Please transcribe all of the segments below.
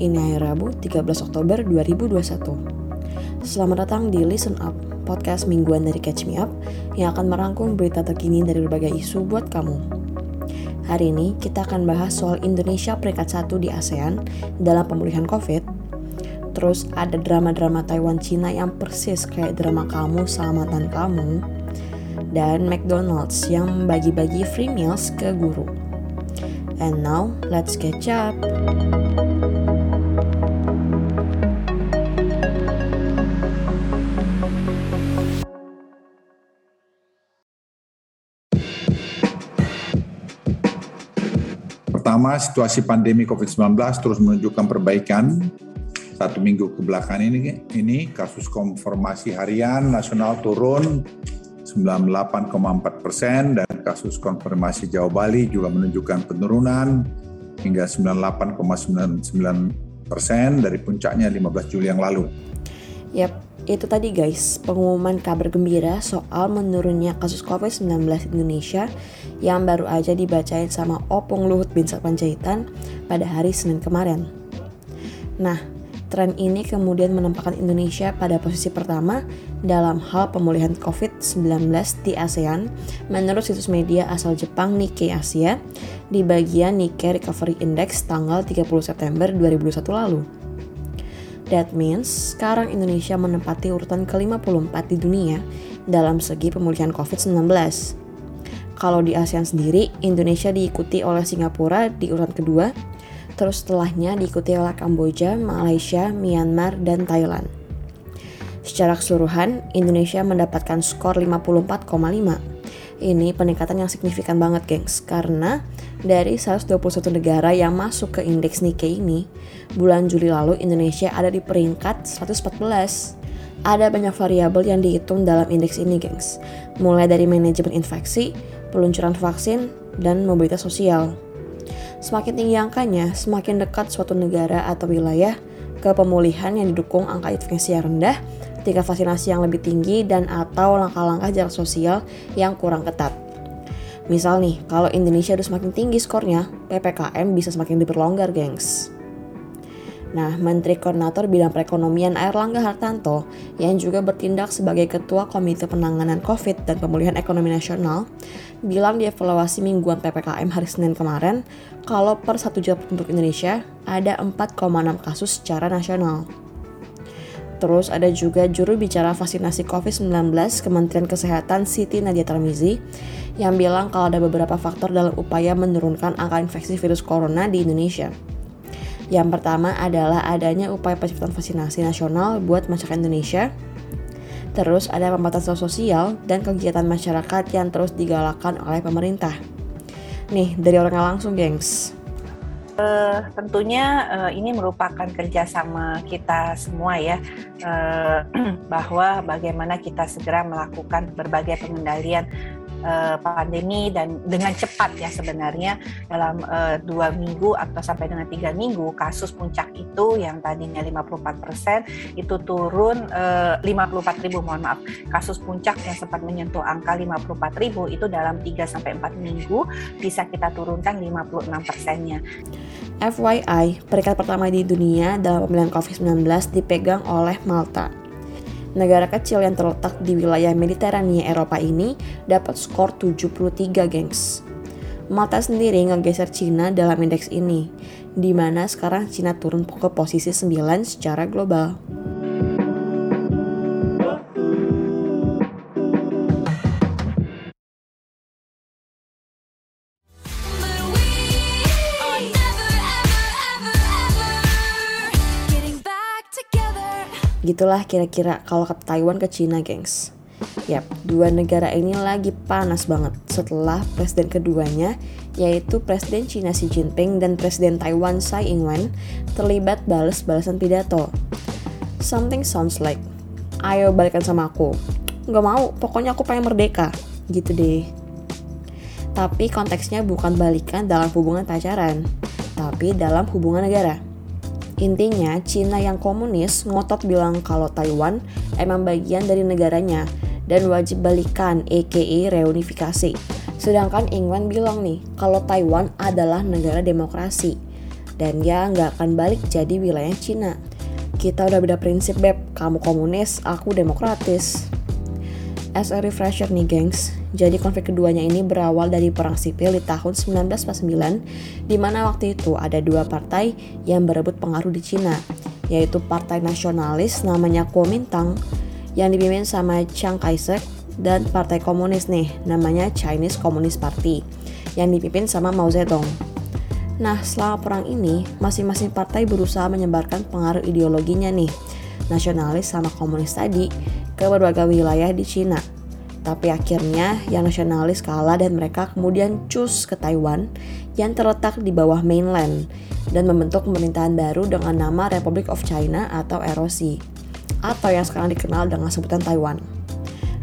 Ini hari Rabu, 13 Oktober 2021. Selamat datang di Listen Up, podcast mingguan dari Catch Me Up yang akan merangkum berita terkini dari berbagai isu buat kamu. Hari ini kita akan bahas soal Indonesia peringkat satu di ASEAN dalam pemulihan COVID. Terus ada drama-drama Taiwan Cina yang persis kayak drama kamu selamatan kamu. Dan McDonald's yang bagi-bagi free meals ke guru. And now, let's catch up. Pertama, situasi pandemi COVID-19 terus menunjukkan perbaikan. Satu minggu ke belakang ini, ini kasus konfirmasi harian nasional turun 98,4 persen dan kasus konfirmasi Jawa Bali juga menunjukkan penurunan hingga 98,99 persen dari puncaknya 15 Juli yang lalu. Yap, itu tadi guys, pengumuman kabar gembira soal menurunnya kasus COVID-19 di Indonesia yang baru aja dibacain sama Opung Luhut bin Sarpanjaitan pada hari Senin kemarin. Nah, tren ini kemudian menempatkan Indonesia pada posisi pertama dalam hal pemulihan COVID-19 di ASEAN menurut situs media asal Jepang Nikkei Asia di bagian Nikkei Recovery Index tanggal 30 September 2021 lalu. That means sekarang Indonesia menempati urutan ke-54 di dunia dalam segi pemulihan COVID-19. Kalau di ASEAN sendiri, Indonesia diikuti oleh Singapura di urutan kedua, terus setelahnya diikuti oleh Kamboja, Malaysia, Myanmar, dan Thailand. Secara keseluruhan, Indonesia mendapatkan skor 54,5 ini peningkatan yang signifikan banget, gengs. Karena dari 121 negara yang masuk ke indeks Nikkei ini, bulan Juli lalu Indonesia ada di peringkat 114. Ada banyak variabel yang dihitung dalam indeks ini, gengs. Mulai dari manajemen infeksi, peluncuran vaksin, dan mobilitas sosial. Semakin tinggi angkanya, semakin dekat suatu negara atau wilayah ke pemulihan yang didukung angka infeksi yang rendah tingkat vaksinasi yang lebih tinggi dan atau langkah-langkah jarak sosial yang kurang ketat. Misal nih, kalau Indonesia udah semakin tinggi skornya, PPKM bisa semakin diperlonggar, gengs. Nah, Menteri Koordinator Bidang Perekonomian Airlangga Hartanto yang juga bertindak sebagai Ketua Komite Penanganan COVID dan Pemulihan Ekonomi Nasional bilang di evaluasi mingguan PPKM hari Senin kemarin kalau per 1 juta penduduk Indonesia ada 4,6 kasus secara nasional. Terus ada juga juru bicara vaksinasi COVID-19 Kementerian Kesehatan Siti Nadia Tarmizi yang bilang kalau ada beberapa faktor dalam upaya menurunkan angka infeksi virus corona di Indonesia. Yang pertama adalah adanya upaya percepatan vaksinasi nasional buat masyarakat Indonesia. Terus ada pembatasan sosial dan kegiatan masyarakat yang terus digalakkan oleh pemerintah. Nih, dari orangnya langsung, gengs. Uh, tentunya uh, ini merupakan kerjasama kita semua ya uh, bahwa bagaimana kita segera melakukan berbagai pengendalian uh, pandemi dan dengan cepat ya sebenarnya dalam uh, dua minggu atau sampai dengan tiga minggu kasus puncak itu yang tadinya 54 persen itu turun uh, 54 ribu mohon maaf kasus puncak yang sempat menyentuh angka 54 ribu itu dalam 3 sampai 4 minggu bisa kita turunkan 56 persennya. FYI, peringkat pertama di dunia dalam pemilihan COVID-19 dipegang oleh Malta Negara kecil yang terletak di wilayah Mediterania Eropa ini dapat skor 73 gengs. Malta sendiri ngegeser Cina dalam indeks ini, di mana sekarang Cina turun ke posisi 9 secara global. Gitulah kira-kira kalau ke Taiwan ke Cina, gengs. Yap, dua negara ini lagi panas banget setelah presiden keduanya, yaitu Presiden Cina Xi Jinping dan Presiden Taiwan Tsai Ing-wen terlibat balas-balasan pidato. Something sounds like, ayo balikan sama aku. Gak mau, pokoknya aku pengen merdeka. Gitu deh. Tapi konteksnya bukan balikan dalam hubungan pacaran, tapi dalam hubungan negara. Intinya, Cina yang komunis ngotot bilang kalau Taiwan emang bagian dari negaranya dan wajib balikan aka reunifikasi. Sedangkan Ingwen bilang nih kalau Taiwan adalah negara demokrasi. dan ya nggak akan balik jadi wilayah Cina. Kita udah beda prinsip beb, kamu komunis, aku demokratis. As a refresher nih gengs, jadi konflik keduanya ini berawal dari perang sipil di tahun 1949 di mana waktu itu ada dua partai yang berebut pengaruh di Cina, yaitu partai nasionalis namanya Kuomintang yang dipimpin sama Chiang Kai-shek dan partai komunis nih namanya Chinese Communist Party yang dipimpin sama Mao Zedong. Nah, selama perang ini, masing-masing partai berusaha menyebarkan pengaruh ideologinya nih, nasionalis sama komunis tadi, ke berbagai wilayah di Cina. Tapi akhirnya yang nasionalis kalah dan mereka kemudian cus ke Taiwan yang terletak di bawah mainland dan membentuk pemerintahan baru dengan nama Republic of China atau ROC atau yang sekarang dikenal dengan sebutan Taiwan.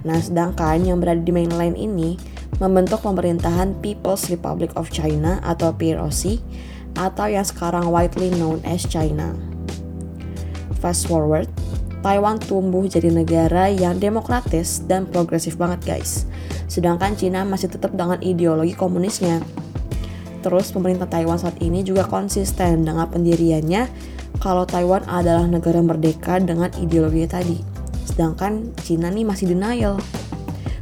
Nah, sedangkan yang berada di mainland ini membentuk pemerintahan People's Republic of China atau PROC atau yang sekarang widely known as China. Fast forward, Taiwan tumbuh jadi negara yang demokratis dan progresif banget guys. Sedangkan Cina masih tetap dengan ideologi komunisnya. Terus pemerintah Taiwan saat ini juga konsisten dengan pendiriannya kalau Taiwan adalah negara merdeka dengan ideologi tadi. Sedangkan Cina nih masih denial.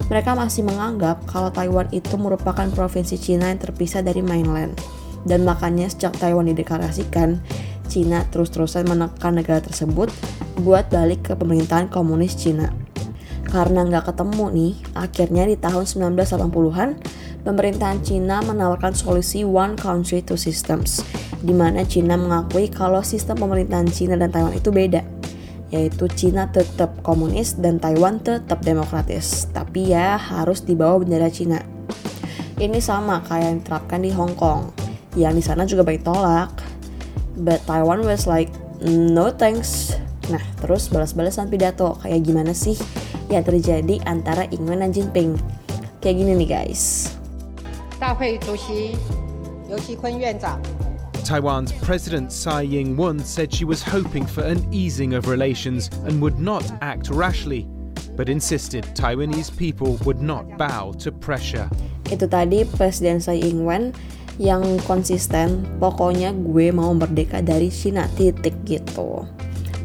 Mereka masih menganggap kalau Taiwan itu merupakan provinsi Cina yang terpisah dari mainland. Dan makanya sejak Taiwan dideklarasikan, Cina terus-terusan menekan negara tersebut buat balik ke pemerintahan komunis Cina. Karena nggak ketemu nih, akhirnya di tahun 1980-an, pemerintahan Cina menawarkan solusi One Country Two Systems, di mana Cina mengakui kalau sistem pemerintahan Cina dan Taiwan itu beda, yaitu Cina tetap komunis dan Taiwan tetap demokratis, tapi ya harus di bawah bendera Cina. Ini sama kayak yang diterapkan di Hong Kong, yang di sana juga baik tolak, but Taiwan was like no thanks. Nah, terus balas-balasan pidato kayak gimana sih yang terjadi antara Ingwen dan Jinping? Kayak gini nih guys. Taiwan's President Tsai Ing wen said she was hoping for an easing of relations and would not act rashly, but insisted Taiwanese people would not bow to pressure. Itu tadi Presiden Tsai Ing-wen yang konsisten, pokoknya gue mau merdeka dari Cina titik gitu.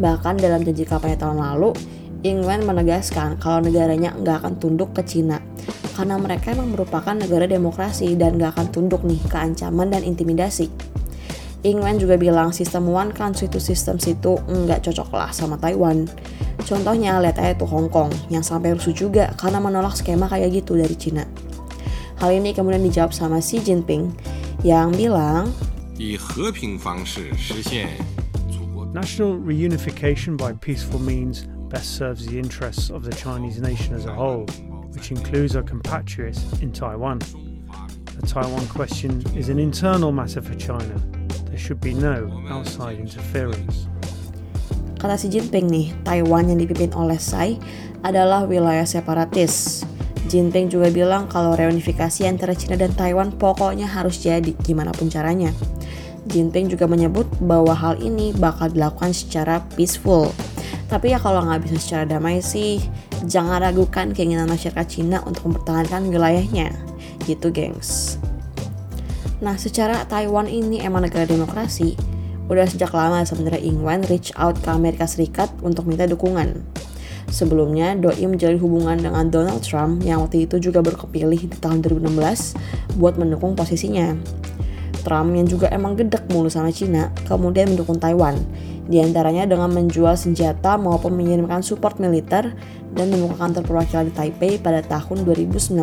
Bahkan dalam janji kampanye tahun lalu, Ing-wen menegaskan kalau negaranya nggak akan tunduk ke Cina karena mereka memang merupakan negara demokrasi dan nggak akan tunduk nih ke ancaman dan intimidasi. Ingwen juga bilang sistem one country two systems itu nggak cocok lah sama Taiwan. Contohnya lihat aja tuh Hong Kong yang sampai rusuh juga karena menolak skema kayak gitu dari Cina. Hal ini kemudian dijawab sama Xi Jinping yang bilang, National reunification by peaceful means best serves the interests of the Chinese nation as a whole, which includes our compatriots in Taiwan. The Taiwan question is an internal matter for China, There should be no outside interference. Kata Xi Jinping nih, Taiwan yang dipimpin oleh Tsai adalah wilayah separatis. Jinping juga bilang kalau reunifikasi antara China dan Taiwan pokoknya harus jadi gimana pun caranya. Jinping juga menyebut bahwa hal ini bakal dilakukan secara peaceful. Tapi ya kalau nggak bisa secara damai sih, jangan ragukan keinginan masyarakat Cina untuk mempertahankan wilayahnya. Gitu gengs. Nah, secara Taiwan ini emang negara demokrasi, udah sejak lama sebenarnya Ingwen reach out ke Amerika Serikat untuk minta dukungan. Sebelumnya, Doi menjalin hubungan dengan Donald Trump yang waktu itu juga berkepilih di tahun 2016 buat mendukung posisinya. Trump yang juga emang gedek mulu sama Cina, kemudian mendukung Taiwan, di antaranya dengan menjual senjata maupun mengirimkan support militer dan membuka kantor perwakilan di Taipei pada tahun 2019.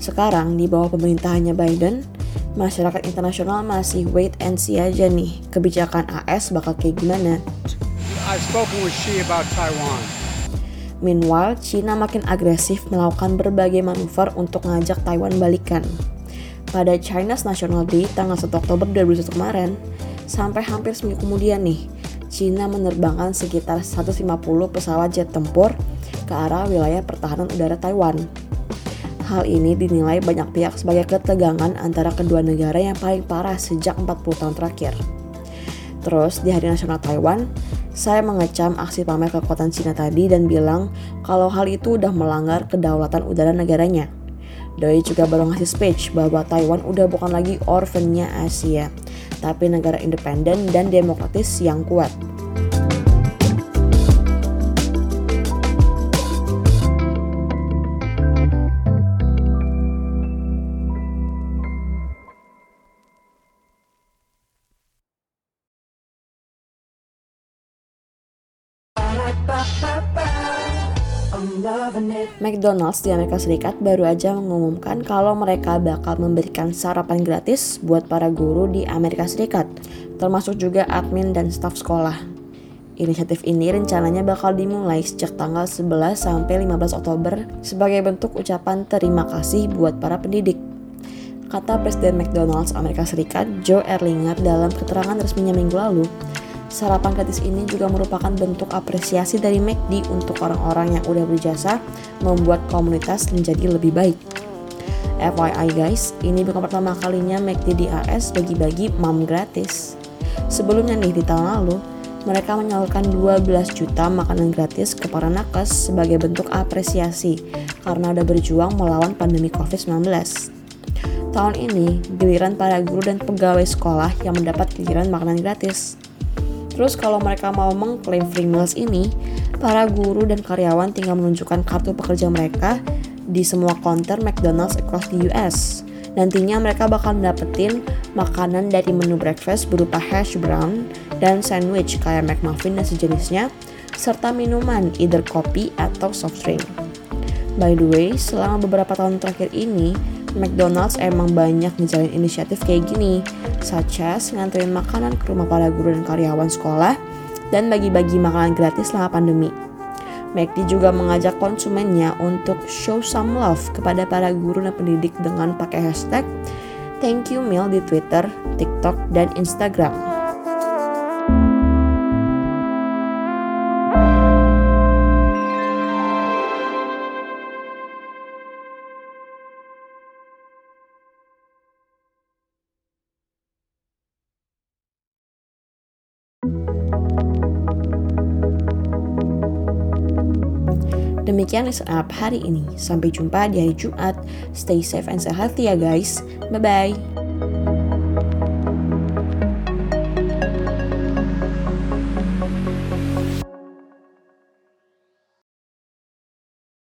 Sekarang di bawah pemerintahannya Biden, masyarakat internasional masih wait and see aja nih kebijakan AS bakal kayak gimana. I've spoken with Xi about Taiwan. Meanwhile, China makin agresif melakukan berbagai manuver untuk ngajak Taiwan balikan. Pada China's National Day tanggal 1 Oktober 2021 kemarin, sampai hampir seminggu kemudian nih, China menerbangkan sekitar 150 pesawat jet tempur ke arah wilayah pertahanan udara Taiwan. Hal ini dinilai banyak pihak sebagai ketegangan antara kedua negara yang paling parah sejak 40 tahun terakhir. Terus di Hari Nasional Taiwan, saya mengecam aksi pamer kekuatan Cina tadi dan bilang kalau hal itu udah melanggar kedaulatan udara negaranya. Doi juga baru ngasih speech bahwa Taiwan udah bukan lagi orphannya Asia, tapi negara independen dan demokratis yang kuat. McDonald's di Amerika Serikat baru aja mengumumkan kalau mereka bakal memberikan sarapan gratis buat para guru di Amerika Serikat, termasuk juga admin dan staf sekolah. Inisiatif ini rencananya bakal dimulai sejak tanggal 11 sampai 15 Oktober sebagai bentuk ucapan terima kasih buat para pendidik. Kata Presiden McDonald's Amerika Serikat Joe Erlinger dalam keterangan resminya minggu lalu, Sarapan gratis ini juga merupakan bentuk apresiasi dari McD untuk orang-orang yang udah berjasa membuat komunitas menjadi lebih baik. FYI guys, ini bukan pertama kalinya McD di AS bagi-bagi mam gratis. Sebelumnya nih di tahun lalu, mereka menyalurkan 12 juta makanan gratis ke para nakes sebagai bentuk apresiasi karena udah berjuang melawan pandemi COVID-19. Tahun ini, giliran para guru dan pegawai sekolah yang mendapat giliran makanan gratis. Terus kalau mereka mau mengklaim free meals ini, para guru dan karyawan tinggal menunjukkan kartu pekerja mereka di semua counter McDonald's across the US. Nantinya mereka bakal dapetin makanan dari menu breakfast berupa hash brown dan sandwich kayak McMuffin dan sejenisnya, serta minuman either kopi atau soft drink. By the way, selama beberapa tahun terakhir ini, McDonald's emang banyak ngejalin inisiatif kayak gini, such as nganterin makanan ke rumah para guru dan karyawan sekolah, dan bagi-bagi makanan gratis selama pandemi. McD juga mengajak konsumennya untuk show some love kepada para guru dan pendidik dengan pakai hashtag Thank You Meal di Twitter, TikTok, dan Instagram. Demikian up hari ini. Sampai jumpa di hari Jumat. Stay safe and healthy ya guys. Bye-bye.